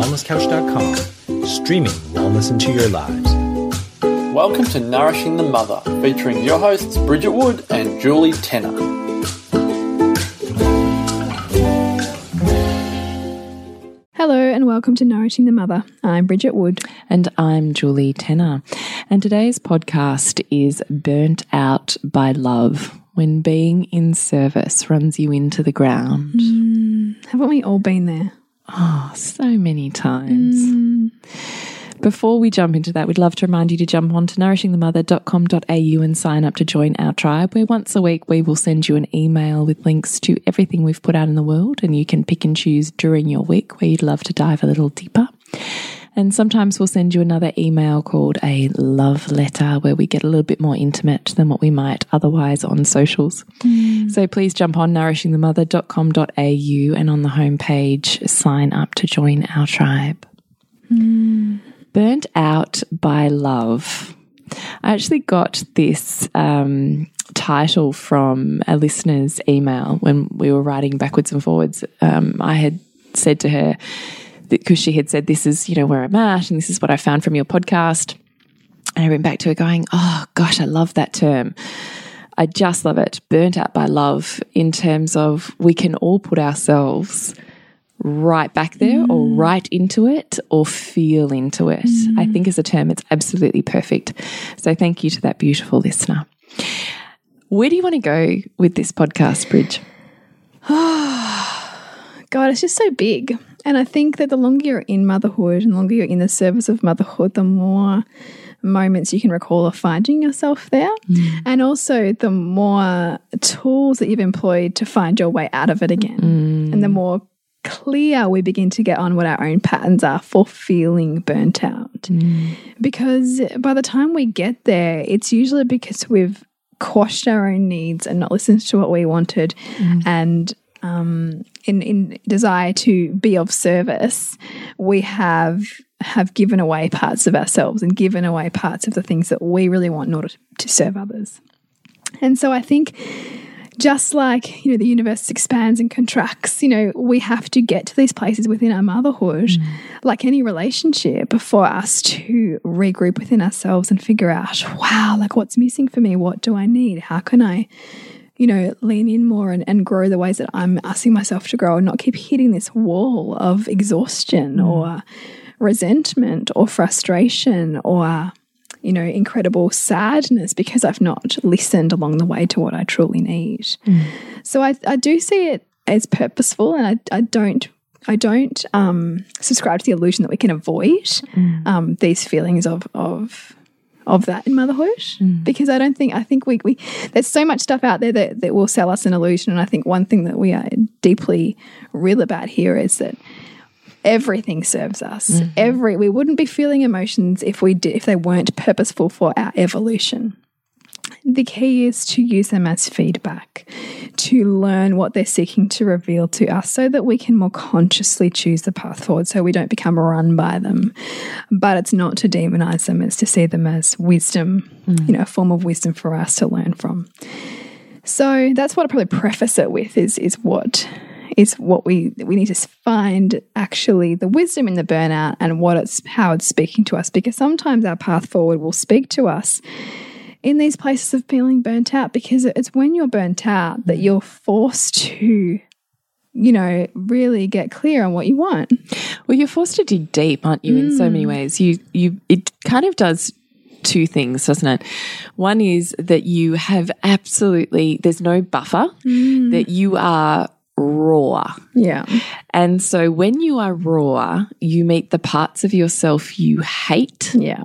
wellnesscouch.com, streaming wellness into your lives. Welcome to Nourishing the Mother, featuring your hosts Bridget Wood and Julie Tenner. Hello and welcome to Nourishing the Mother. I'm Bridget Wood. And I'm Julie Tenner. And today's podcast is Burnt Out by Love when being in service runs you into the ground. Mm, haven't we all been there? Oh, so many times. Mm. Before we jump into that, we'd love to remind you to jump on to nourishingthemother.com.au and sign up to join our tribe, where once a week we will send you an email with links to everything we've put out in the world, and you can pick and choose during your week where you'd love to dive a little deeper. And sometimes we'll send you another email called a love letter where we get a little bit more intimate than what we might otherwise on socials. Mm. So please jump on nourishingthemother.com.au and on the homepage, sign up to join our tribe. Mm. Burnt Out by Love. I actually got this um, title from a listener's email when we were writing backwards and forwards. Um, I had said to her, because she had said, This is, you know, where I'm at, and this is what I found from your podcast. And I went back to her going, Oh gosh, I love that term. I just love it. Burnt out by love in terms of we can all put ourselves right back there mm. or right into it or feel into it. Mm. I think as a term, it's absolutely perfect. So thank you to that beautiful listener. Where do you want to go with this podcast, Bridge? God, it's just so big. And I think that the longer you're in motherhood and the longer you're in the service of motherhood, the more moments you can recall of finding yourself there. Mm. And also the more tools that you've employed to find your way out of it again. Mm. And the more clear we begin to get on what our own patterns are for feeling burnt out. Mm. Because by the time we get there, it's usually because we've quashed our own needs and not listened to what we wanted mm. and um, in, in desire to be of service, we have have given away parts of ourselves and given away parts of the things that we really want in order to serve others. And so I think just like you know the universe expands and contracts you know we have to get to these places within our motherhood mm. like any relationship for us to regroup within ourselves and figure out wow like what's missing for me what do i need how can i you know lean in more and, and grow the ways that i'm asking myself to grow and not keep hitting this wall of exhaustion mm. or resentment or frustration or you know, incredible sadness because I've not listened along the way to what I truly need. Mm. So I, I do see it as purposeful and I, I don't I don't um, subscribe to the illusion that we can avoid mm. um, these feelings of of of that in motherhood mm. because I don't think I think we, we there's so much stuff out there that, that will sell us an illusion and I think one thing that we are deeply real about here is that everything serves us. Mm -hmm. Every we wouldn't be feeling emotions if we did if they weren't purposeful for our evolution. The key is to use them as feedback, to learn what they're seeking to reveal to us so that we can more consciously choose the path forward so we don't become run by them. But it's not to demonize them, it's to see them as wisdom, mm. you know, a form of wisdom for us to learn from. So that's what I probably preface it with is is what is what we we need to find actually the wisdom in the burnout and what it's how it's speaking to us because sometimes our path forward will speak to us in these places of feeling burnt out because it's when you're burnt out that you're forced to you know really get clear on what you want well you're forced to dig deep aren't you mm. in so many mm. ways you you it kind of does two things, doesn't it? One is that you have absolutely, there's no buffer, mm. that you are raw. Yeah. And so when you are raw, you meet the parts of yourself you hate. Yeah.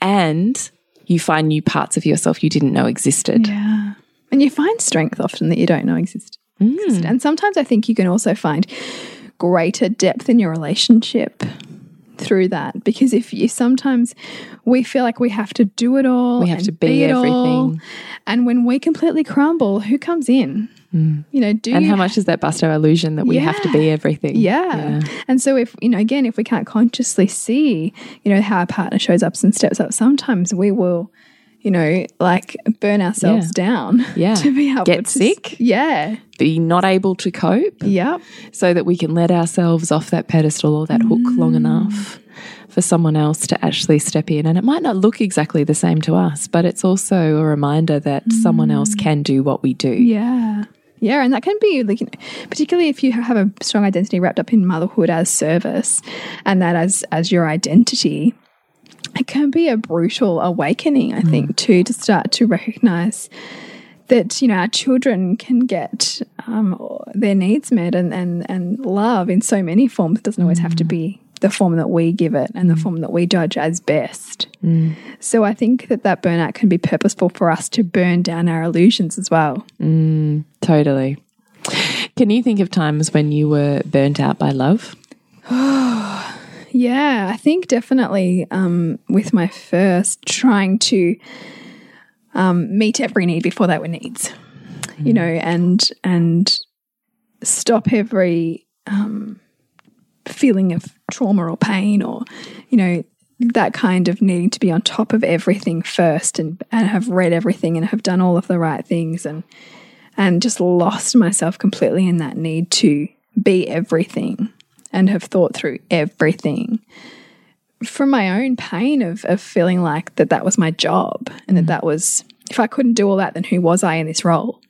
And you find new parts of yourself you didn't know existed. Yeah. And you find strength often that you don't know exist. Mm. And sometimes I think you can also find greater depth in your relationship through that because if you sometimes we feel like we have to do it all we have to be, be everything all, and when we completely crumble who comes in Mm. You know, do and how much does that bust our illusion that we yeah. have to be everything? Yeah. yeah. And so, if you know, again, if we can't consciously see, you know, how a partner shows up and steps up, sometimes we will you know, like burn ourselves Yeah. down. Yeah. To be able Get to sick. Yeah. Be not able to cope Yep. so that we can let ourselves off that pedestal or that hook long enough for someone else to actually step in. And it might not look exactly the same to us, but it's also a reminder that someone else can do what we do. Yeah. Yeah, and that can be like, you know, particularly if you have a strong identity wrapped up in motherhood as service, and that as as your identity. It can be a brutal awakening, I think, too, to start to recognize that you know our children can get um, their needs met and, and and love in so many forms. It doesn't always have to be the form that we give it and the form that we judge as best. So I think that that burnout can be purposeful for us to burn down our illusions as well. Totally. Can you think of times when you were burnt out by love? Yeah, I think definitely um, with my first trying to um, meet every need before they were needs, you know, and and stop every um, feeling of trauma or pain or you know that kind of needing to be on top of everything first and and have read everything and have done all of the right things and and just lost myself completely in that need to be everything and have thought through everything. From my own pain of, of feeling like that that was my job and that that was if i couldn't do all that then who was i in this role?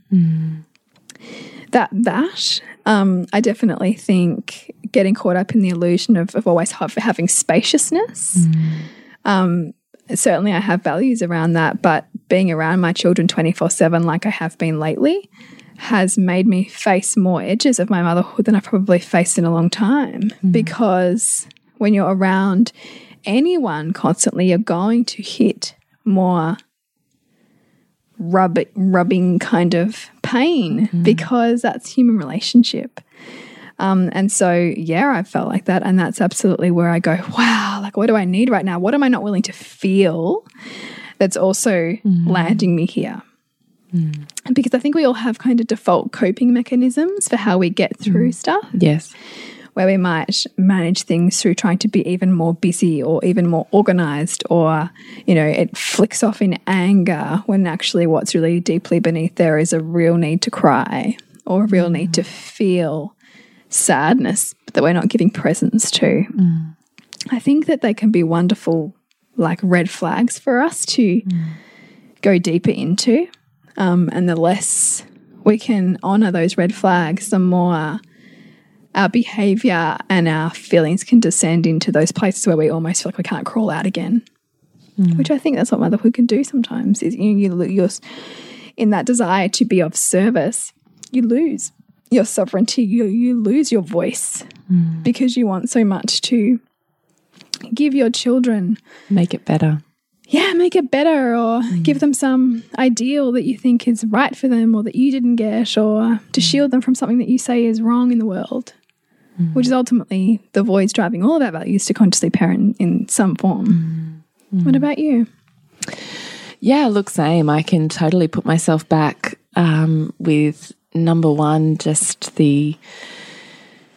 That that um, i definitely think getting caught up in the illusion of, of always have, having spaciousness mm. um, certainly i have values around that but being around my children 24 7 like i have been lately has made me face more edges of my motherhood than I've probably faced in a long time. Mm-hmm. Because when you're around anyone constantly, you're going to hit more rub rubbing kind of pain mm. because that's human relationship. Um, and so, yeah, I felt like that. And that's absolutely where I go, wow, like, what do I need right now? What am I not willing to feel that's also mm. landing me here? Mm. Because I think we all have kind of default coping mechanisms for how we get through mm. stuff, Yes. where we might manage things through trying to be even more busy or even more organized, or, you know, it flicks off in anger when actually what's really deeply beneath there is a real need to cry or a real need to feel sadness that we're not giving presence to. Mm. I think that they can be wonderful, like red flags for us to mm. go deeper into. Um, and the less we can honor those red flags, the more our behavior and our feelings can descend into those places where we almost feel like we can't crawl out again. Mm. Which I think that's what motherhood can do sometimes. Is you, you you're in that desire to be of service, you lose your sovereignty. You you lose your voice mm. because you want so much to give your children Make it better. yeah, make it better or mm. give them some ideal that you think is right for them or that you didn't get or to mm. shield them from something that you say is wrong in the world, which is ultimately the voids driving all of our values to consciously parent in some form. What about you? Yeah, look, same. I can totally put myself back um, with number one, just the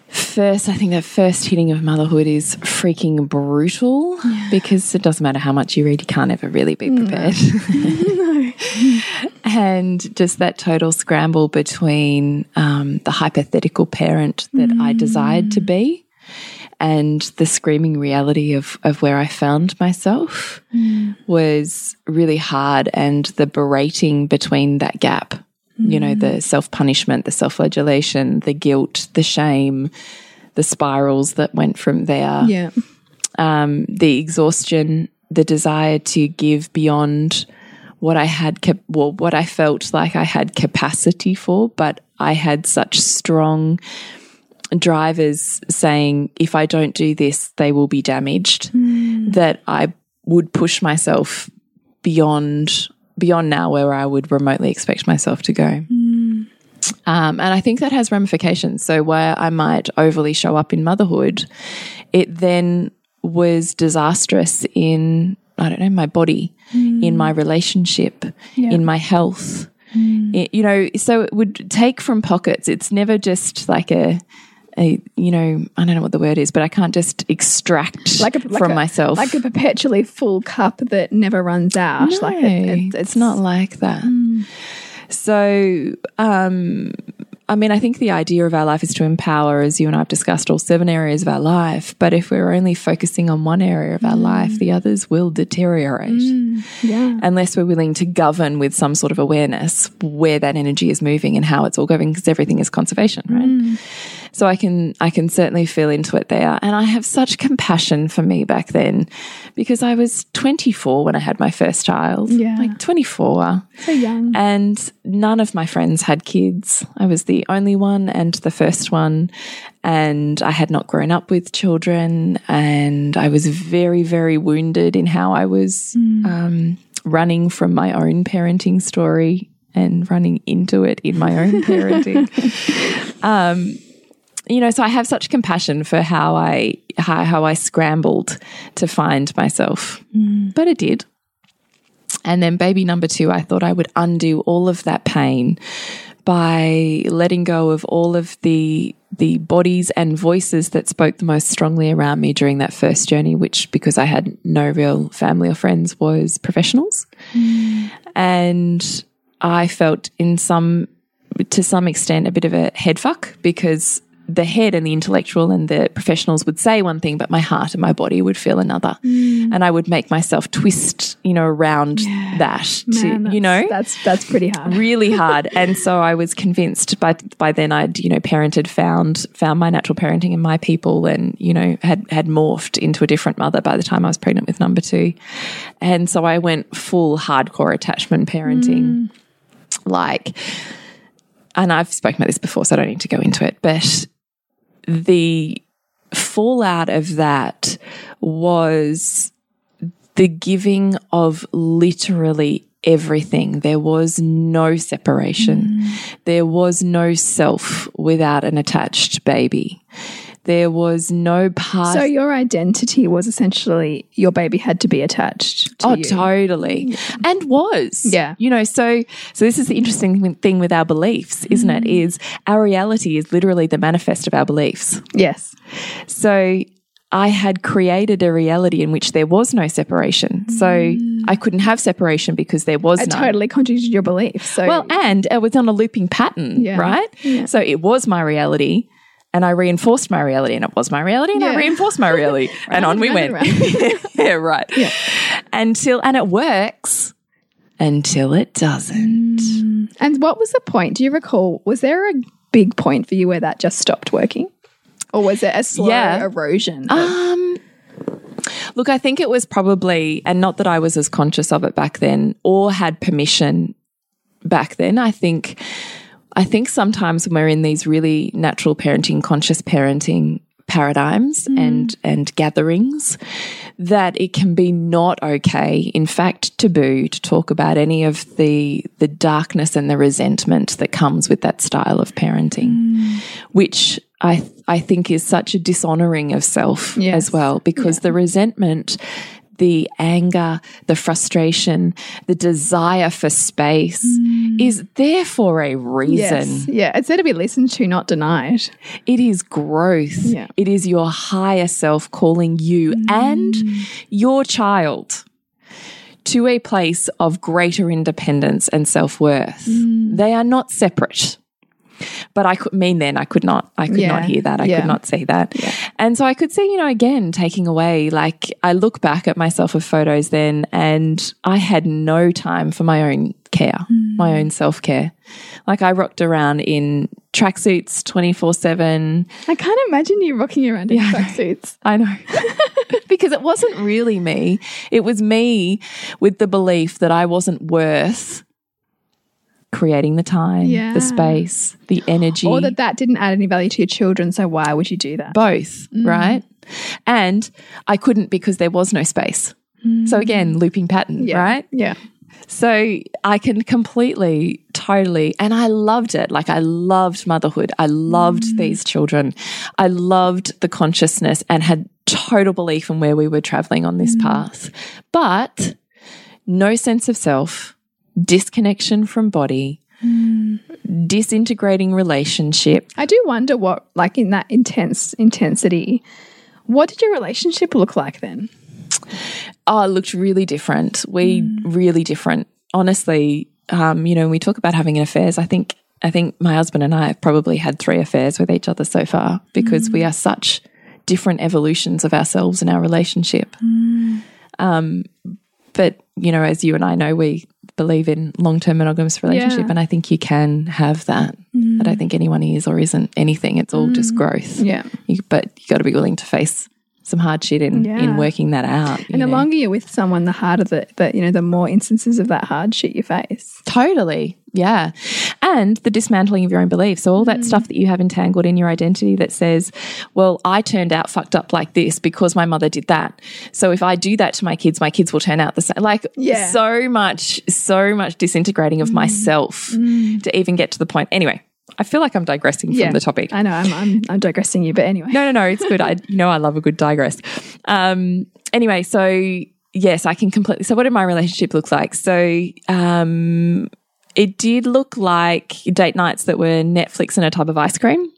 first, I think that first hitting of motherhood is freaking brutal because it doesn't matter how much you read, you can't ever really be prepared. and just that total scramble between um, the hypothetical parent that I desired to be and the screaming reality of, of where I found myself was really hard. And the berating between that gap, you know, the self punishment, the self flagellation, the guilt, the shame, the spirals that went from there Yeah. um, the exhaustion, the desire to give beyond what I had, cap- well, what I felt like I had capacity for, but I had such strong drivers saying, if I don't do this, they will be damaged, that I would push myself beyond beyond now where I would remotely expect myself to go. Um, and I think that has ramifications. So, where I might overly show up in motherhood, it then was disastrous in, I don't know, my body, in my relationship, in my health. It- you know, so it would take from pockets. It's never just like a, a, you know, I don't know what the word is, but I can't just extract like a, like from a- myself. like a perpetually full cup that never runs out. No, like it, it- it's not like that. Mm. So, um, I mean, I think the idea of our life is to empower, as you and I have discussed, all seven areas of our life. But if we're only focusing on one area of our mm. life, the others will deteriorate. Mm, yeah. Unless we're willing to govern with some sort of awareness where that energy is moving and how it's all going, because everything is conservation, right? So I can I can certainly feel into it there. And I have such compassion for me back then because I was 24 when I had my first child. Yeah. Like 24. So young. And none of my friends had kids. I was the only one and the first one. And I had not grown up with children. And I was very, very wounded in how I was um, running from my own parenting story and running into it in my own parenting. um, you know, so I have such compassion for how I how, how I scrambled to find myself, mm. but it did. And then baby number two, I thought I would undo all of that pain by letting go of all of the the bodies and voices that spoke the most strongly around me during that first journey, which because I had no real family or friends was professionals. Mm. And I felt in some to some extent a bit of a head fuck because the head and the intellectual and the professionals would say one thing, but my heart and my body would feel another. Mm. And I would make myself twist, you know, around that to, you know, that's that's pretty hard. really hard. And so I was convinced by by then I'd, you know, parented, found found my natural parenting and my people and, you know, had had morphed into a different mother by the time I was pregnant with number two. And so I went full hardcore attachment parenting. Mm. Like and I've spoken about this before, so I don't need to go into it, but the fallout of that was the giving of literally everything. There was no separation. Mm. There was no self without an attached baby. There was no part. So your identity was essentially your baby had to be attached to Oh, you. totally. And was. Yeah. You know, so so this is the interesting thing with our beliefs, isn't it? Mm. Is our reality is literally the manifest of our beliefs. Yes. So I had created a reality in which there was no separation. So mm. I couldn't have separation because there was It none. totally contradicted your belief. So Well, and it was on a looping pattern, Yeah. right? Yeah. So it was my reality. And I reinforced my reality, and it was my reality, and I reinforced my reality, and on we went. and yeah, right. Yeah. Until and it works until it doesn't. And what was the point? Do you recall? Was there a big point for you where that just stopped working? Or was it a slow Yeah. erosion? Um, look, I think it was probably, and not that I was as conscious of it back then or had permission back then. I think, I think sometimes when we're in these really natural parenting, conscious parenting paradigms mm. and and gatherings that it can be not okay in fact taboo to talk about any of the the darkness and the resentment that comes with that style of parenting mm. which I I think is such a dishonoring of self Yes. as well because the resentment the anger, the frustration, the desire for space mm. is there for a reason. yes. Yeah. It's there to be listened to, not denied. It is growth. Yeah. It is your higher self calling you and mm. your child to a place of greater independence and self worth. Mm. They are not separate. But I could mean then I could not I could Yeah. not hear that. I Yeah. could not see that. And so I could see, you know, again, taking away, like I look back at myself of photos then and I had no time for my own care, my hmm. own self care. Like I rocked around in tracksuits 24 7. I can't imagine you rocking around in tracksuits. I know. because it wasn't really me. It was me with the belief that I wasn't worth creating the time, Yeah. the space, the energy. Or that that didn't add any value to your children, so why would you do that? both, mm. right? And I couldn't because there was no space. So mm. again, looping pattern, yeah. right? Yeah. So I can completely, totally, and I loved it. Like I loved motherhood. I loved mm. these children. I loved the consciousness and had total belief in where we were traveling on this path. But no sense of self, disconnection from body, disintegrating relationship. I do wonder what, like in that intense intensity, what did your relationship look like then? Oh, it looked really different. We really different. Honestly, um, you know, when we talk about having an affairs, I think I think my husband and I have probably had three affairs with each other so far because we are such different evolutions of ourselves in our relationship. Um, but you know, as you and I know, we believe in long term monogamous relationship, Yeah. and I think you can have that. I don't mm. think anyone is or isn't anything. It's all just mm. growth. Yeah. You, but you got to be willing to face some hard shit in Yeah. in working that out. And the longer you're with someone, the harder the, the you know the more instances of that hard shit you face. Totally. Yeah. And the dismantling of your own beliefs. So, all that mm. stuff that you have entangled in your identity that says, well, I turned out fucked up like this because my mother did that. So, if I do that to my kids, my kids will turn out the same. Like, Yeah. so much, so much disintegrating of mm. myself mm. to even get to the point. Anyway, I feel like I'm digressing from the topic. I know I'm, I'm I'm digressing you, but anyway. No, no, no. It's good. I, you know, I love a good digress. Um, anyway, so yes, I can completely. So, what did my relationship look like? So, um, it did look like date nights that were Netflix and a tub of ice cream.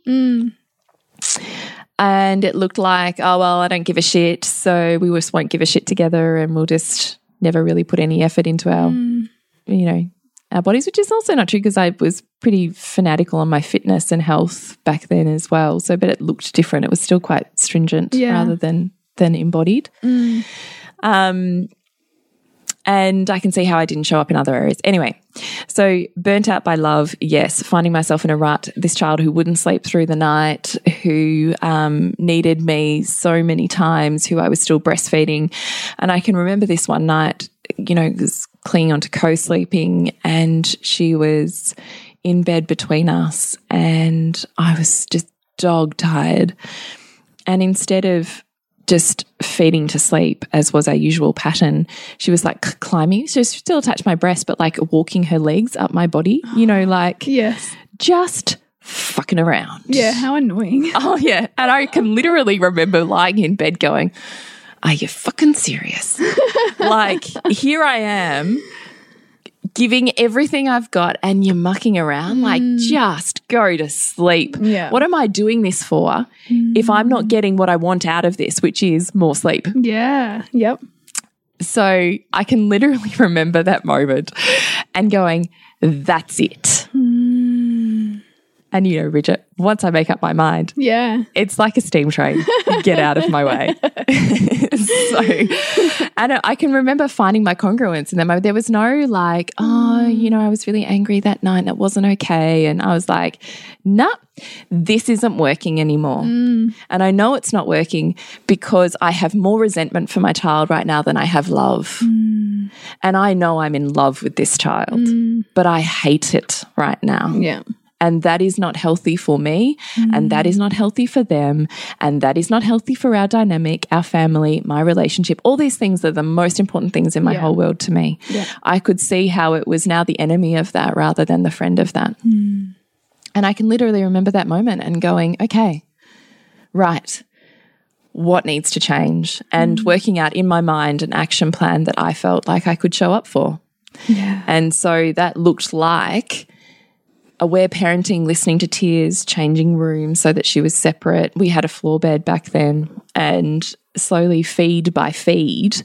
And it looked like, oh, well, I don't give a shit. So we just won't give a shit together and we'll just never really put any effort into our, you know, our bodies, which is also not true because I was pretty fanatical on my fitness and health back then as well. So, but it looked different. It was still quite stringent Yeah. rather than than embodied. Um, and I can see how I didn't show up in other areas. Anyway, so burnt out by love, yes. Finding myself in a rut. This child who wouldn't sleep through the night, who um, needed me so many times, who I was still breastfeeding. And I can remember this one night, you know, was clinging onto co-sleeping, and she was in bed between us, and I was just dog tired. And instead of just feeding to sleep, as was our usual pattern, she was like climbing. She was still attached my breast, but like walking her legs up my body, you know, like Yes. just fucking around. Yeah. How annoying. Oh, yeah. And I can literally remember lying in bed going, Are you fucking serious? like, here I am giving everything I've got and you're mucking around. Like, mm. just go to sleep. Yeah. What am I doing this for if I'm not mm. getting what I want out of this, which is more sleep? Yeah. Yep. So I can literally remember that moment and going, That's it. Mm. And you know, Bridget, once I make up my mind, Yeah. it's like a steam train. Get out of my way. so, and I- I can remember finding my congruence in them. There was no like, oh, mm. you know, I was really angry that night and it wasn't okay. And I was like, nah, this isn't working anymore. Mm. And I know it's not working because I have more resentment for my child right now than I have love. Mm. And I know I'm in love with this child, but I hate it right now. Yeah. And that is not healthy for me. And that is not mm. healthy for them. And that is not healthy for our dynamic, our family, my relationship. All these things are the most important things in my Yeah. whole world to me. Yeah. I could see how it was now the enemy of that rather than the friend of that. Hmm. And I can literally remember that moment and going, okay, right. What needs to change? And hmm. working out in my mind an action plan that I felt like I could show up for. Yeah. And so that looked like aware parenting, listening to tears, changing rooms so that she was separate. We had a floor bed back then, and slowly, feed by feed,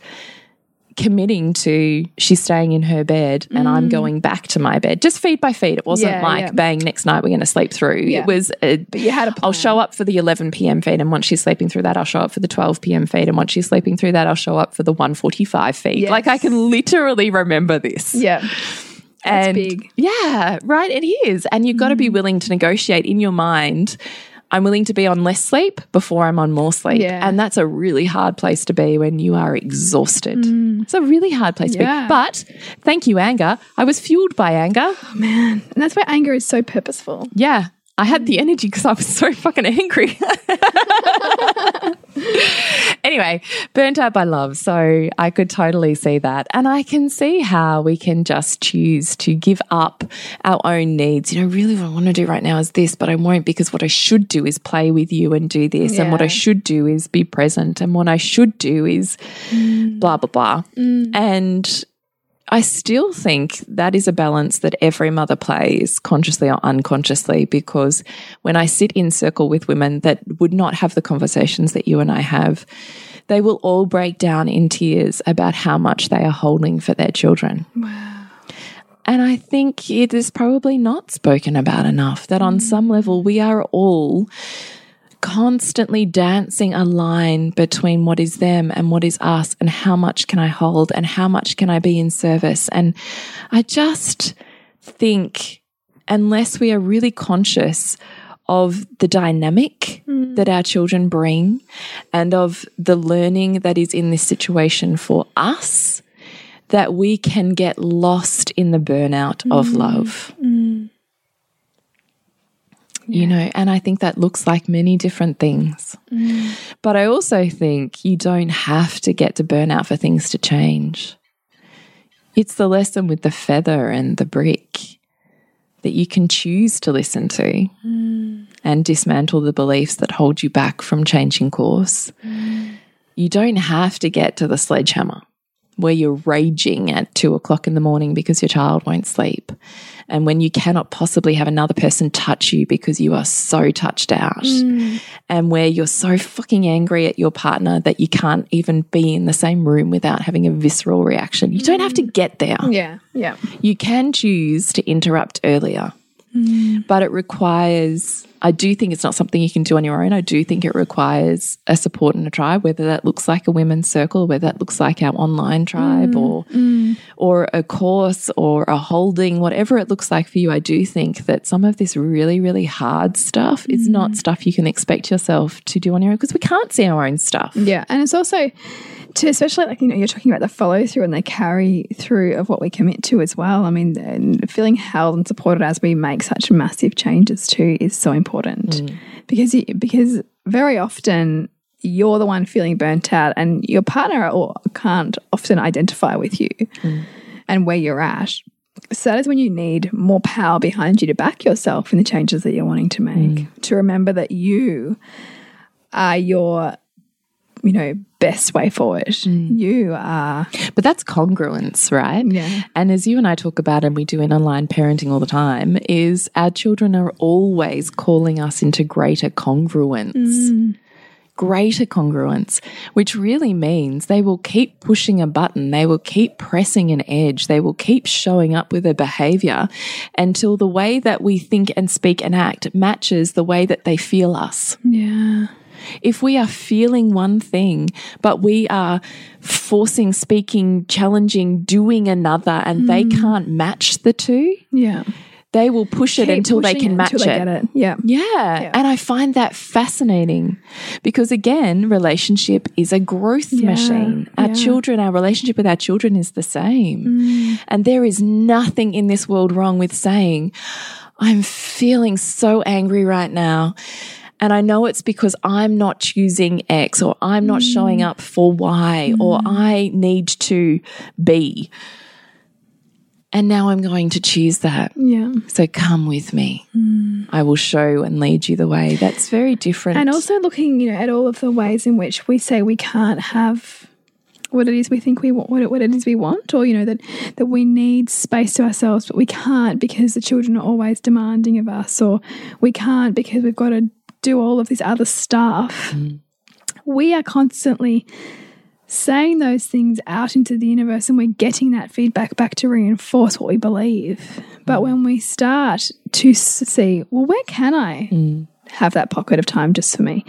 committing to she's staying in her bed and I'm mm. going back to my bed. Just feed by feed. It wasn't Yeah, like yeah. bang next night we're going to sleep through. Yeah. It was a, But you had a plan. I'll show up for the 11 p.m. feed, and once she's sleeping through that, I'll show up for the 12 p.m. feed, and once she's sleeping through that, I'll show up for the 1:45 feed. Yes. Like I can literally remember this. Yeah. That's and big. Mm. Yeah, right. It is, and you've got to be willing to negotiate in your mind. I'm willing to be on less sleep before I'm on more sleep. Yeah. And that's a really hard place to be when you are exhausted. It's a really hard place Mm. Yeah. to be. But thank you, anger. I was fueled by anger. Oh, man. And that's why anger is so purposeful. Yeah. I had the energy because I was so fucking angry. anyway, burnt out by love. So I could totally see that. And I can see how we can just choose to give up our own needs. You know, really what I want to do right now is this, but I won't because what I should do is play with you and do this. And what I should do is be present. And what I should do is mm. blah, blah, blah. Mm. And I still think that is a balance that every mother plays consciously or unconsciously because when I sit in circle with women that would not have the conversations that you and I have, they will all break down in tears about how much they are holding for their children. Wow. And I think it is probably not spoken about enough that on mm. some level we are all constantly dancing a line between what is them and what is us and how much can I hold and how much can I be in service. And I just think unless we are really conscious of the dynamic hmm. that our children bring and of the learning that is in this situation for us, that we can get lost in the burnout of hmm. love. Hmm. You know, and I think that looks like many different things. Mm. But I also think you don't have to get to burnout for things to change. It's the lesson with the feather and the brick that you can choose to listen to mm. and dismantle the beliefs that hold you back from changing course. Mm. You don't have to get to the sledgehammer where you're raging at two o'clock in the morning because your child won't sleep. And when you cannot possibly have another person touch you because you are so touched out. Mm. And where you're so fucking angry at your partner that you can't even be in the same room without having a visceral reaction. You don't have to mm. get there. Yeah. Yeah. You can choose to interrupt earlier, mm. but it requires, I do think it's not something you can do on your own. I do think it requires a support and a tribe, whether that looks like a women's circle, whether that looks like our online tribe mm, or, mm. or a course or a holding, whatever it looks like for you. I do think that some of this really, really hard stuff is not mm. stuff you can expect yourself to do on your own because we can't see our own stuff. Yeah, and it's also to especially like you know you're talking about the follow through and the carry through of what we commit to as well. I mean, feeling held and supported as we make such massive changes too is so important Mm. because you, because very often you're the one feeling burnt out and your partner or can't often identify with you mm. and where you're at. So that is when you need more power behind you to back yourself in the changes that you're wanting to make. Mm. To remember that you are your, you know, best way forward. Mm. You are, But that's congruence, right? Yeah. And as you and I talk about, and we do in online parenting all the time, is our children are always calling us into greater congruence. Mm. Greater congruence, which really means they will keep pushing a button, they will keep pressing an edge, they will keep showing up with a behavior until the way that we think and speak and act matches the way that they feel us yeah, if we are feeling one thing, but we are forcing, speaking, challenging, doing another, and they can't match the two, yeah. they will push it Keep until they can match until they it. get it. Yeah. Yeah. And I find that fascinating because, again, relationship is a growth machine. Our yeah. children, our relationship with our children is the same. Mm. And there is nothing in this world wrong with saying, I'm feeling so angry right now. And I know it's because I'm not choosing X or I'm not Mm. showing up for Y or I need to be. And now I'm going to choose that. Yeah. So come with me. I will show and lead you the way. That's very different. And also looking, you know, at all of the ways in which we say we can't have what it is we think we want, what it, what it is we want, or you know that that we need space to ourselves, but we can't because the children are always demanding of us, or we can't because we've got to do all of this other stuff. Mm. We are constantly saying those things out into the universe and we're getting that feedback back to reinforce what we believe. But mm. when we start to see, well, where can I mm. have that pocket of time just for me?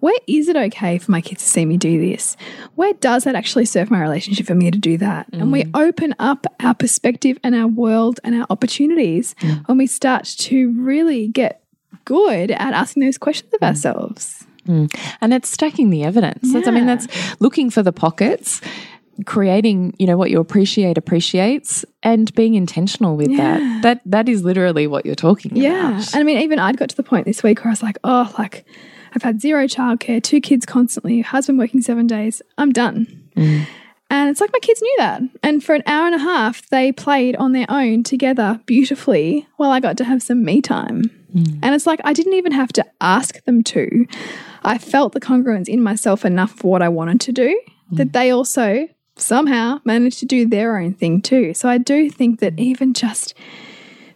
Where is it okay for my kids to see me do this? Where does that actually serve my relationship for me to do that? And we open up our perspective and our world and our opportunities when we start to really get good at asking those questions of mm. ourselves. Mm. and it's stacking the evidence. That's, I mean, that's looking for the pockets, creating, you know, what you appreciate appreciates, and being intentional with that. That that is literally what you're talking Yeah. about. And I mean, even I'd got to the point this week where I was like, oh, like I've had zero childcare, two kids constantly, husband working seven days. I'm done. Mm. And it's like my kids knew that. And for an hour and a half, they played on their own together beautifully while I got to have some me time. And it's like I didn't even have to ask them to. I felt the congruence in myself enough for what I wanted to do that they also somehow managed to do their own thing too. So I do think that even just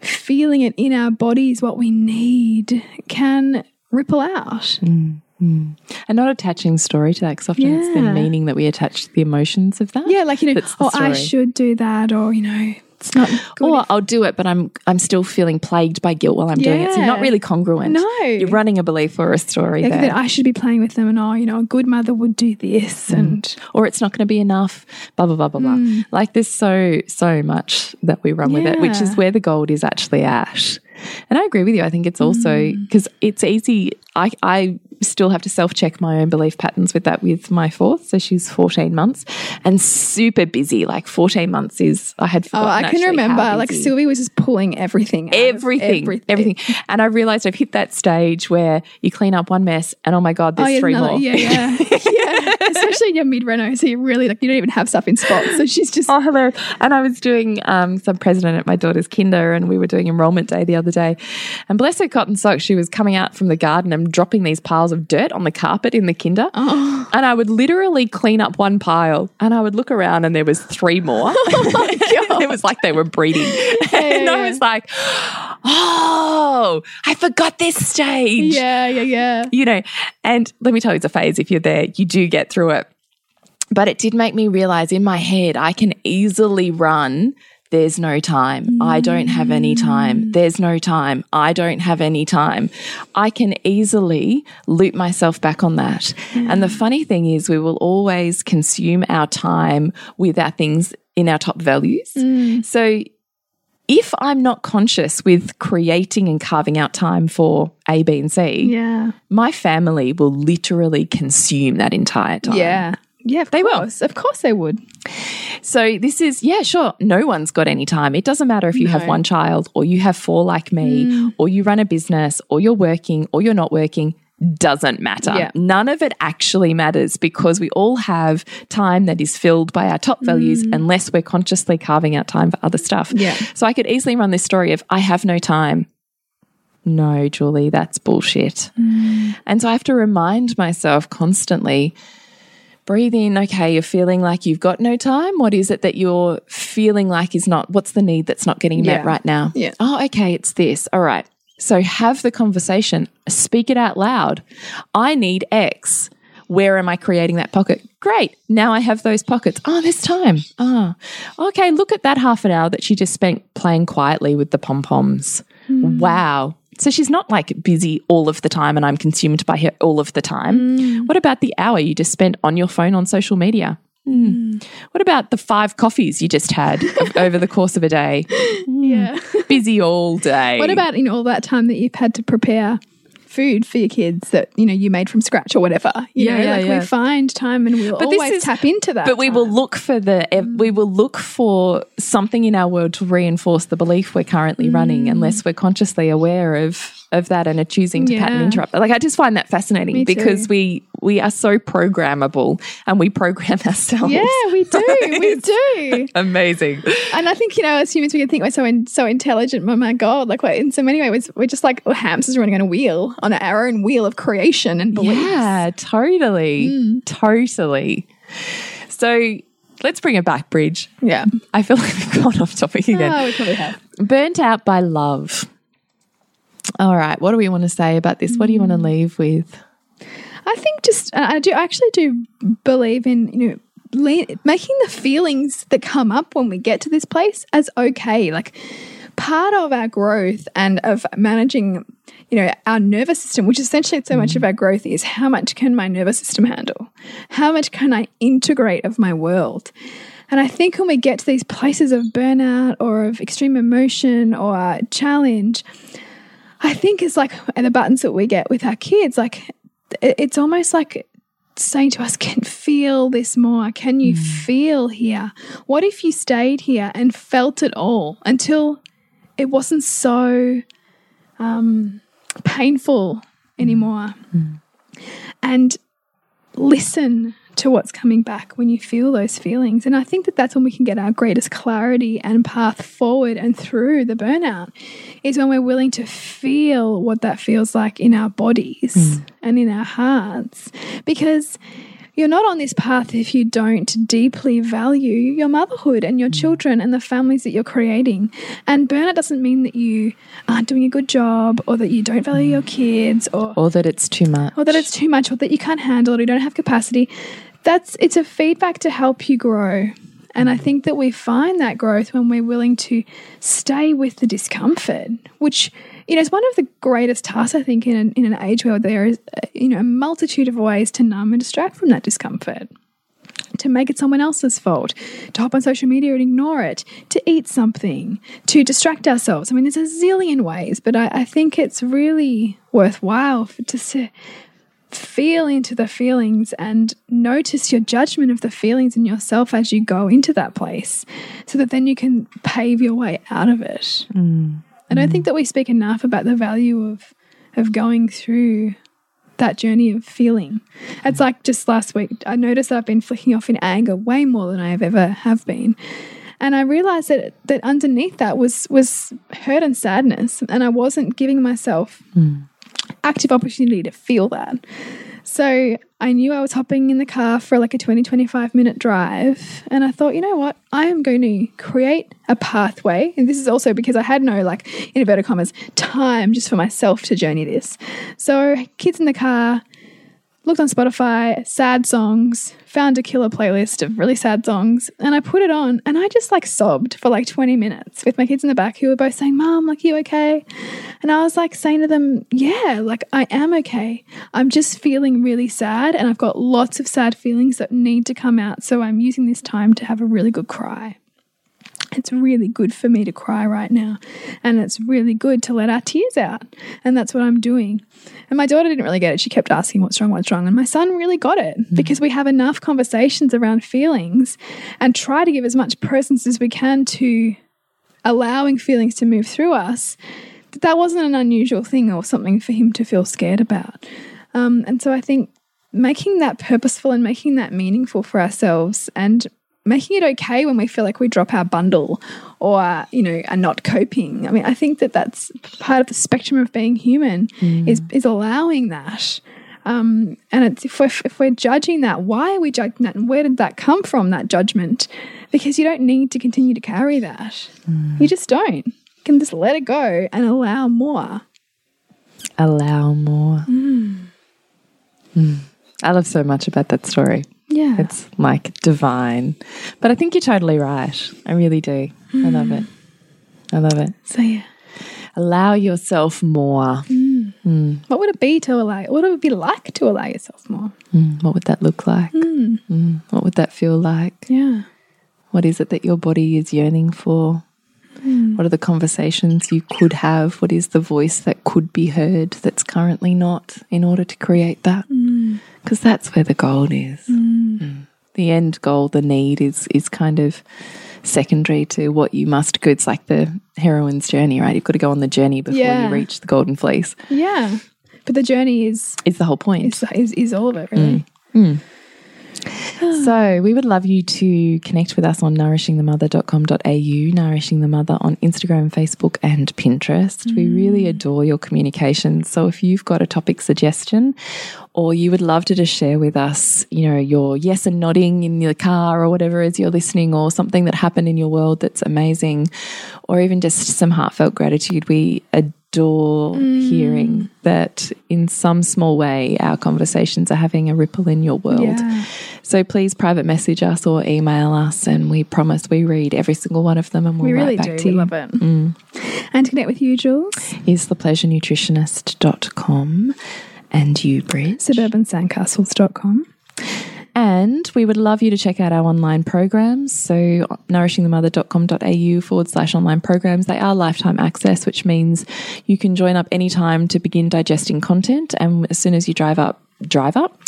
feeling it in our bodies what we need can ripple out. Mm, mm. And not attaching story to that because often yeah. it's the meaning that we attach to the emotions of that. Yeah, like, you know, oh. I should do that, or, you know, it's not good. Or I'll do it, but I'm I'm still feeling plagued by guilt while I'm yeah. doing it. So you're not really congruent. No. You're running a belief or a story like there. That I should be playing with them and oh, you know, a good mother would do this mm. and or it's not going to be enough, blah blah blah blah mm. blah. Like there's so, so much that we run yeah. with it, which is where the gold is actually at. And I agree with you. I think it's also because mm. it's easy. I, I still have to self check my own belief patterns with that with my fourth. So she's 14 months and super busy. Like 14 months is, I had Oh, I can remember. Like Sylvie was just pulling everything everything, everything, everything. And I realized I've hit that stage where you clean up one mess and oh my God, there's oh, three another, more. Yeah, yeah. yeah. Especially in your mid reno. So you really like, you don't even have stuff in spots. So she's just. Oh, hello. And I was doing um, some president at my daughter's kinder and we were doing enrollment day the other day. And bless her cotton socks, she was coming out from the garden and dropping these piles of dirt on the carpet in the kinder. Oh. And I would literally clean up one pile and I would look around and there was three more. Oh it was like they were breeding. Yeah, and yeah, I was like, oh, I forgot this stage. Yeah, yeah, yeah. You know, and let me tell you, it's a phase. If you're there, you do get through it. But it did make me realize in my head, I can easily run there's no time. I don't have any time. There's no time. I don't have any time. I can easily loop myself back on that. Yeah. And the funny thing is, we will always consume our time with our things in our top values. Mm. So if I'm not conscious with creating and carving out time for A, B, and C, yeah. my family will literally consume that entire time. Yeah. Yeah, they course. will. Of course they would. So this is, yeah, sure. No one's got any time. It doesn't matter if you no. have one child or you have four like me mm. or you run a business or you're working or you're not working. Doesn't matter. Yeah. None of it actually matters because we all have time that is filled by our top values mm. unless we're consciously carving out time for other stuff. Yeah. So I could easily run this story of I have no time. No, Julie, that's bullshit. Mm. And so I have to remind myself constantly breathe in. Okay, you're feeling like you've got no time. What is it that you're feeling like is not, what's the need that's not getting met right now? Yeah. Oh, okay, it's this. All right. So have the conversation, speak it out loud. I need X. Where am I creating that pocket? Great. Now I have those pockets. Oh, this time. Oh, okay. Look at that half an hour that she just spent playing quietly with the pom poms. Mm. Wow. So she's not like busy all of the time and I'm consumed by her all of the time. Mm. What about the hour you just spent on your phone on social media? Mm. What about the five coffees you just had over the course of a day? Yeah. Busy all day. What about in all that time that you've had to prepare food for your kids that you know you made from scratch or whatever. You yeah, know, yeah, like yeah. we find time and we'll but always is, tap into that. But we time. will look for the mm. we will look for something in our world to reinforce the belief we're currently mm. running, unless we're consciously aware of of that and are choosing to yeah. pattern interrupt. Like I just find that fascinating because we we are so programmable and we program ourselves. Yeah, we do. we do. Amazing. And I think you know, as humans, we can think we're so in, so intelligent. Oh my god! Like we're, in so many ways, we're just like hamsters running on a wheel on our own wheel of creation and beliefs. Yeah, totally, mm. totally. So let's bring it back, Bridge. Yeah. I feel like we've gone off topic again. Oh, we probably have. Burnt out by love. All right. What do we want to say about this? What do you want to leave with? I think just uh, I do I actually do believe in you know making the feelings that come up when we get to this place as okay. Like part of our growth and of managing you know our nervous system which essentially so much of our growth is how much can my nervous system handle how much can i integrate of my world and i think when we get to these places of burnout or of extreme emotion or challenge I think it's like, and the buttons that we get with our kids, like, it's almost like saying to us, can feel this more. Can you mm. feel here? What if you stayed here and felt it all until it wasn't so um, painful anymore? Mm. And listen to what's coming back when you feel those feelings. And I think that that's when we can get our greatest clarity and path forward and through the burnout is when we're willing to feel what that feels like in our bodies mm. and in our hearts. Because you're not on this path if you don't deeply value your motherhood and your mm. children and the families that you're creating. And burnout doesn't mean that you aren't doing a good job or that you don't value your mm. kids or Or that it's too much. or that it's too much or that you can't handle it or you don't have capacity. That's it's a feedback to help you grow. And I think that we find that growth when we're willing to stay with the discomfort, which you know is one of the greatest tasks I think in an, in an age where there is uh, you know a multitude of ways to numb and distract from that discomfort to make it someone else's fault, to hop on social media and ignore it, to eat something, to distract ourselves. I mean, there's a zillion ways, but I, I think it's really worthwhile for, to feel into the feelings and notice your judgment of the feelings in yourself as you go into that place so that then you can pave your way out of it. Mm. I don't think mm. that we speak enough about the value of of going through that journey of feeling. It's like just last week, I noticed that I've been flicking off in anger way more than I have ever have been. And I realized that that underneath that was was hurt and sadness. And I wasn't giving myself mm. Active opportunity to feel that. So I knew I was hopping in the car for like a 20, 25 minute drive. And I thought, you know what? I am going to create a pathway. And this is also because I had no, like, in inverted commas, time just for myself to journey this. So, kids in the car, looked on Spotify, sad songs, found a killer playlist of really sad songs, and I put it on and I just like sobbed for like 20 minutes with my kids in the back who were both saying, Mom, like, you okay? And I was like saying to them, Yeah, like, I am okay. I'm just feeling really sad and I've got lots of sad feelings that need to come out. So I'm using this time to have a really good cry. It's really good for me to cry right now. And it's really good to let our tears out. And that's what I'm doing. And my daughter didn't really get it. She kept asking, What's wrong? What's wrong? And my son really got it because we have enough conversations around feelings and try to give as much presence as we can to allowing feelings to move through us. That that wasn't an unusual thing or something for him to feel scared about. Um, and so I think making that purposeful and making that meaningful for ourselves and making it okay when we feel like we drop our bundle or you know are not coping. I mean i think that that's part of the spectrum of being human is is allowing that. Um, and it's, if, we're, if we're judging that why are we judging that and where did that come from that judgment? Because you don't need to continue to carry that. You just don't. You can just let it go and allow more. Allow more. Mm. I love so much about that story. Yeah It's like divine. But I think you're totally right. I really do. I love it. I love it. so yeah Allow yourself more. Mm. Mm. what would it be to allow what would it be like to allow yourself more Mm, what would that look like? Mm, mm. what would that feel like? yeah What is it that your body is yearning for? What are the conversations you could have? What is the voice that could be heard that's currently not in order to create that? Because that's where the gold is. Mm. mm. The end goal, the need is is kind of secondary to what you must go. It's like the heroine's journey, right? You've got to go on the journey before Yeah. you reach the golden fleece. yeah but the journey is Is the whole point. is, is, is all of it really mm. Mm. So we would love you to connect with us on nourishingthemother.com.au, Nourishing the Mother on Instagram, Facebook, and Pinterest. We mm. really adore your communications. So if you've got a topic suggestion or you would love to just share with us, you know, your yes and nodding in your car or whatever as you're listening or something that happened in your world that's amazing or even just some heartfelt gratitude, we adore hearing mm. that in some small way our conversations are having a ripple in your world. Yeah. So please private message us or email us, and we promise we read every single one of them and we'll we really write back do to we you. love it mm. and to connect with you jules Is thepleasurenutritionist.com and you, Brit. suburbansandcastles.com And we would love you to check out our online programs. So, nourishingthemother.com.au forward slash online programs. They are lifetime access, which means you can join up anytime to begin digesting content. And as soon as you drive up, drive up,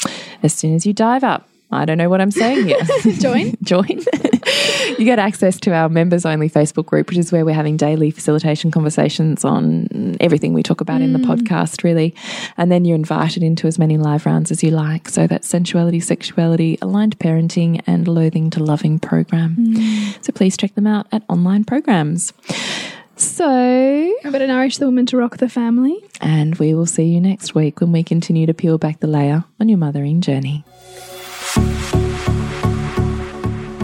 as soon as you dive up, I don't know what I'm saying here. Join. Join. you get access to our members only Facebook group, which is where we're having daily facilitation conversations on everything we talk about in the mm. podcast, really. And then you're invited into as many live rounds as you like. So that's sensuality, sexuality, aligned parenting, and loathing to loving program. Mm. So please check them out at online programs. So, Remember to nourish the woman to rock the family. and we will see you next week when we continue to peel back the layer on your mothering journey.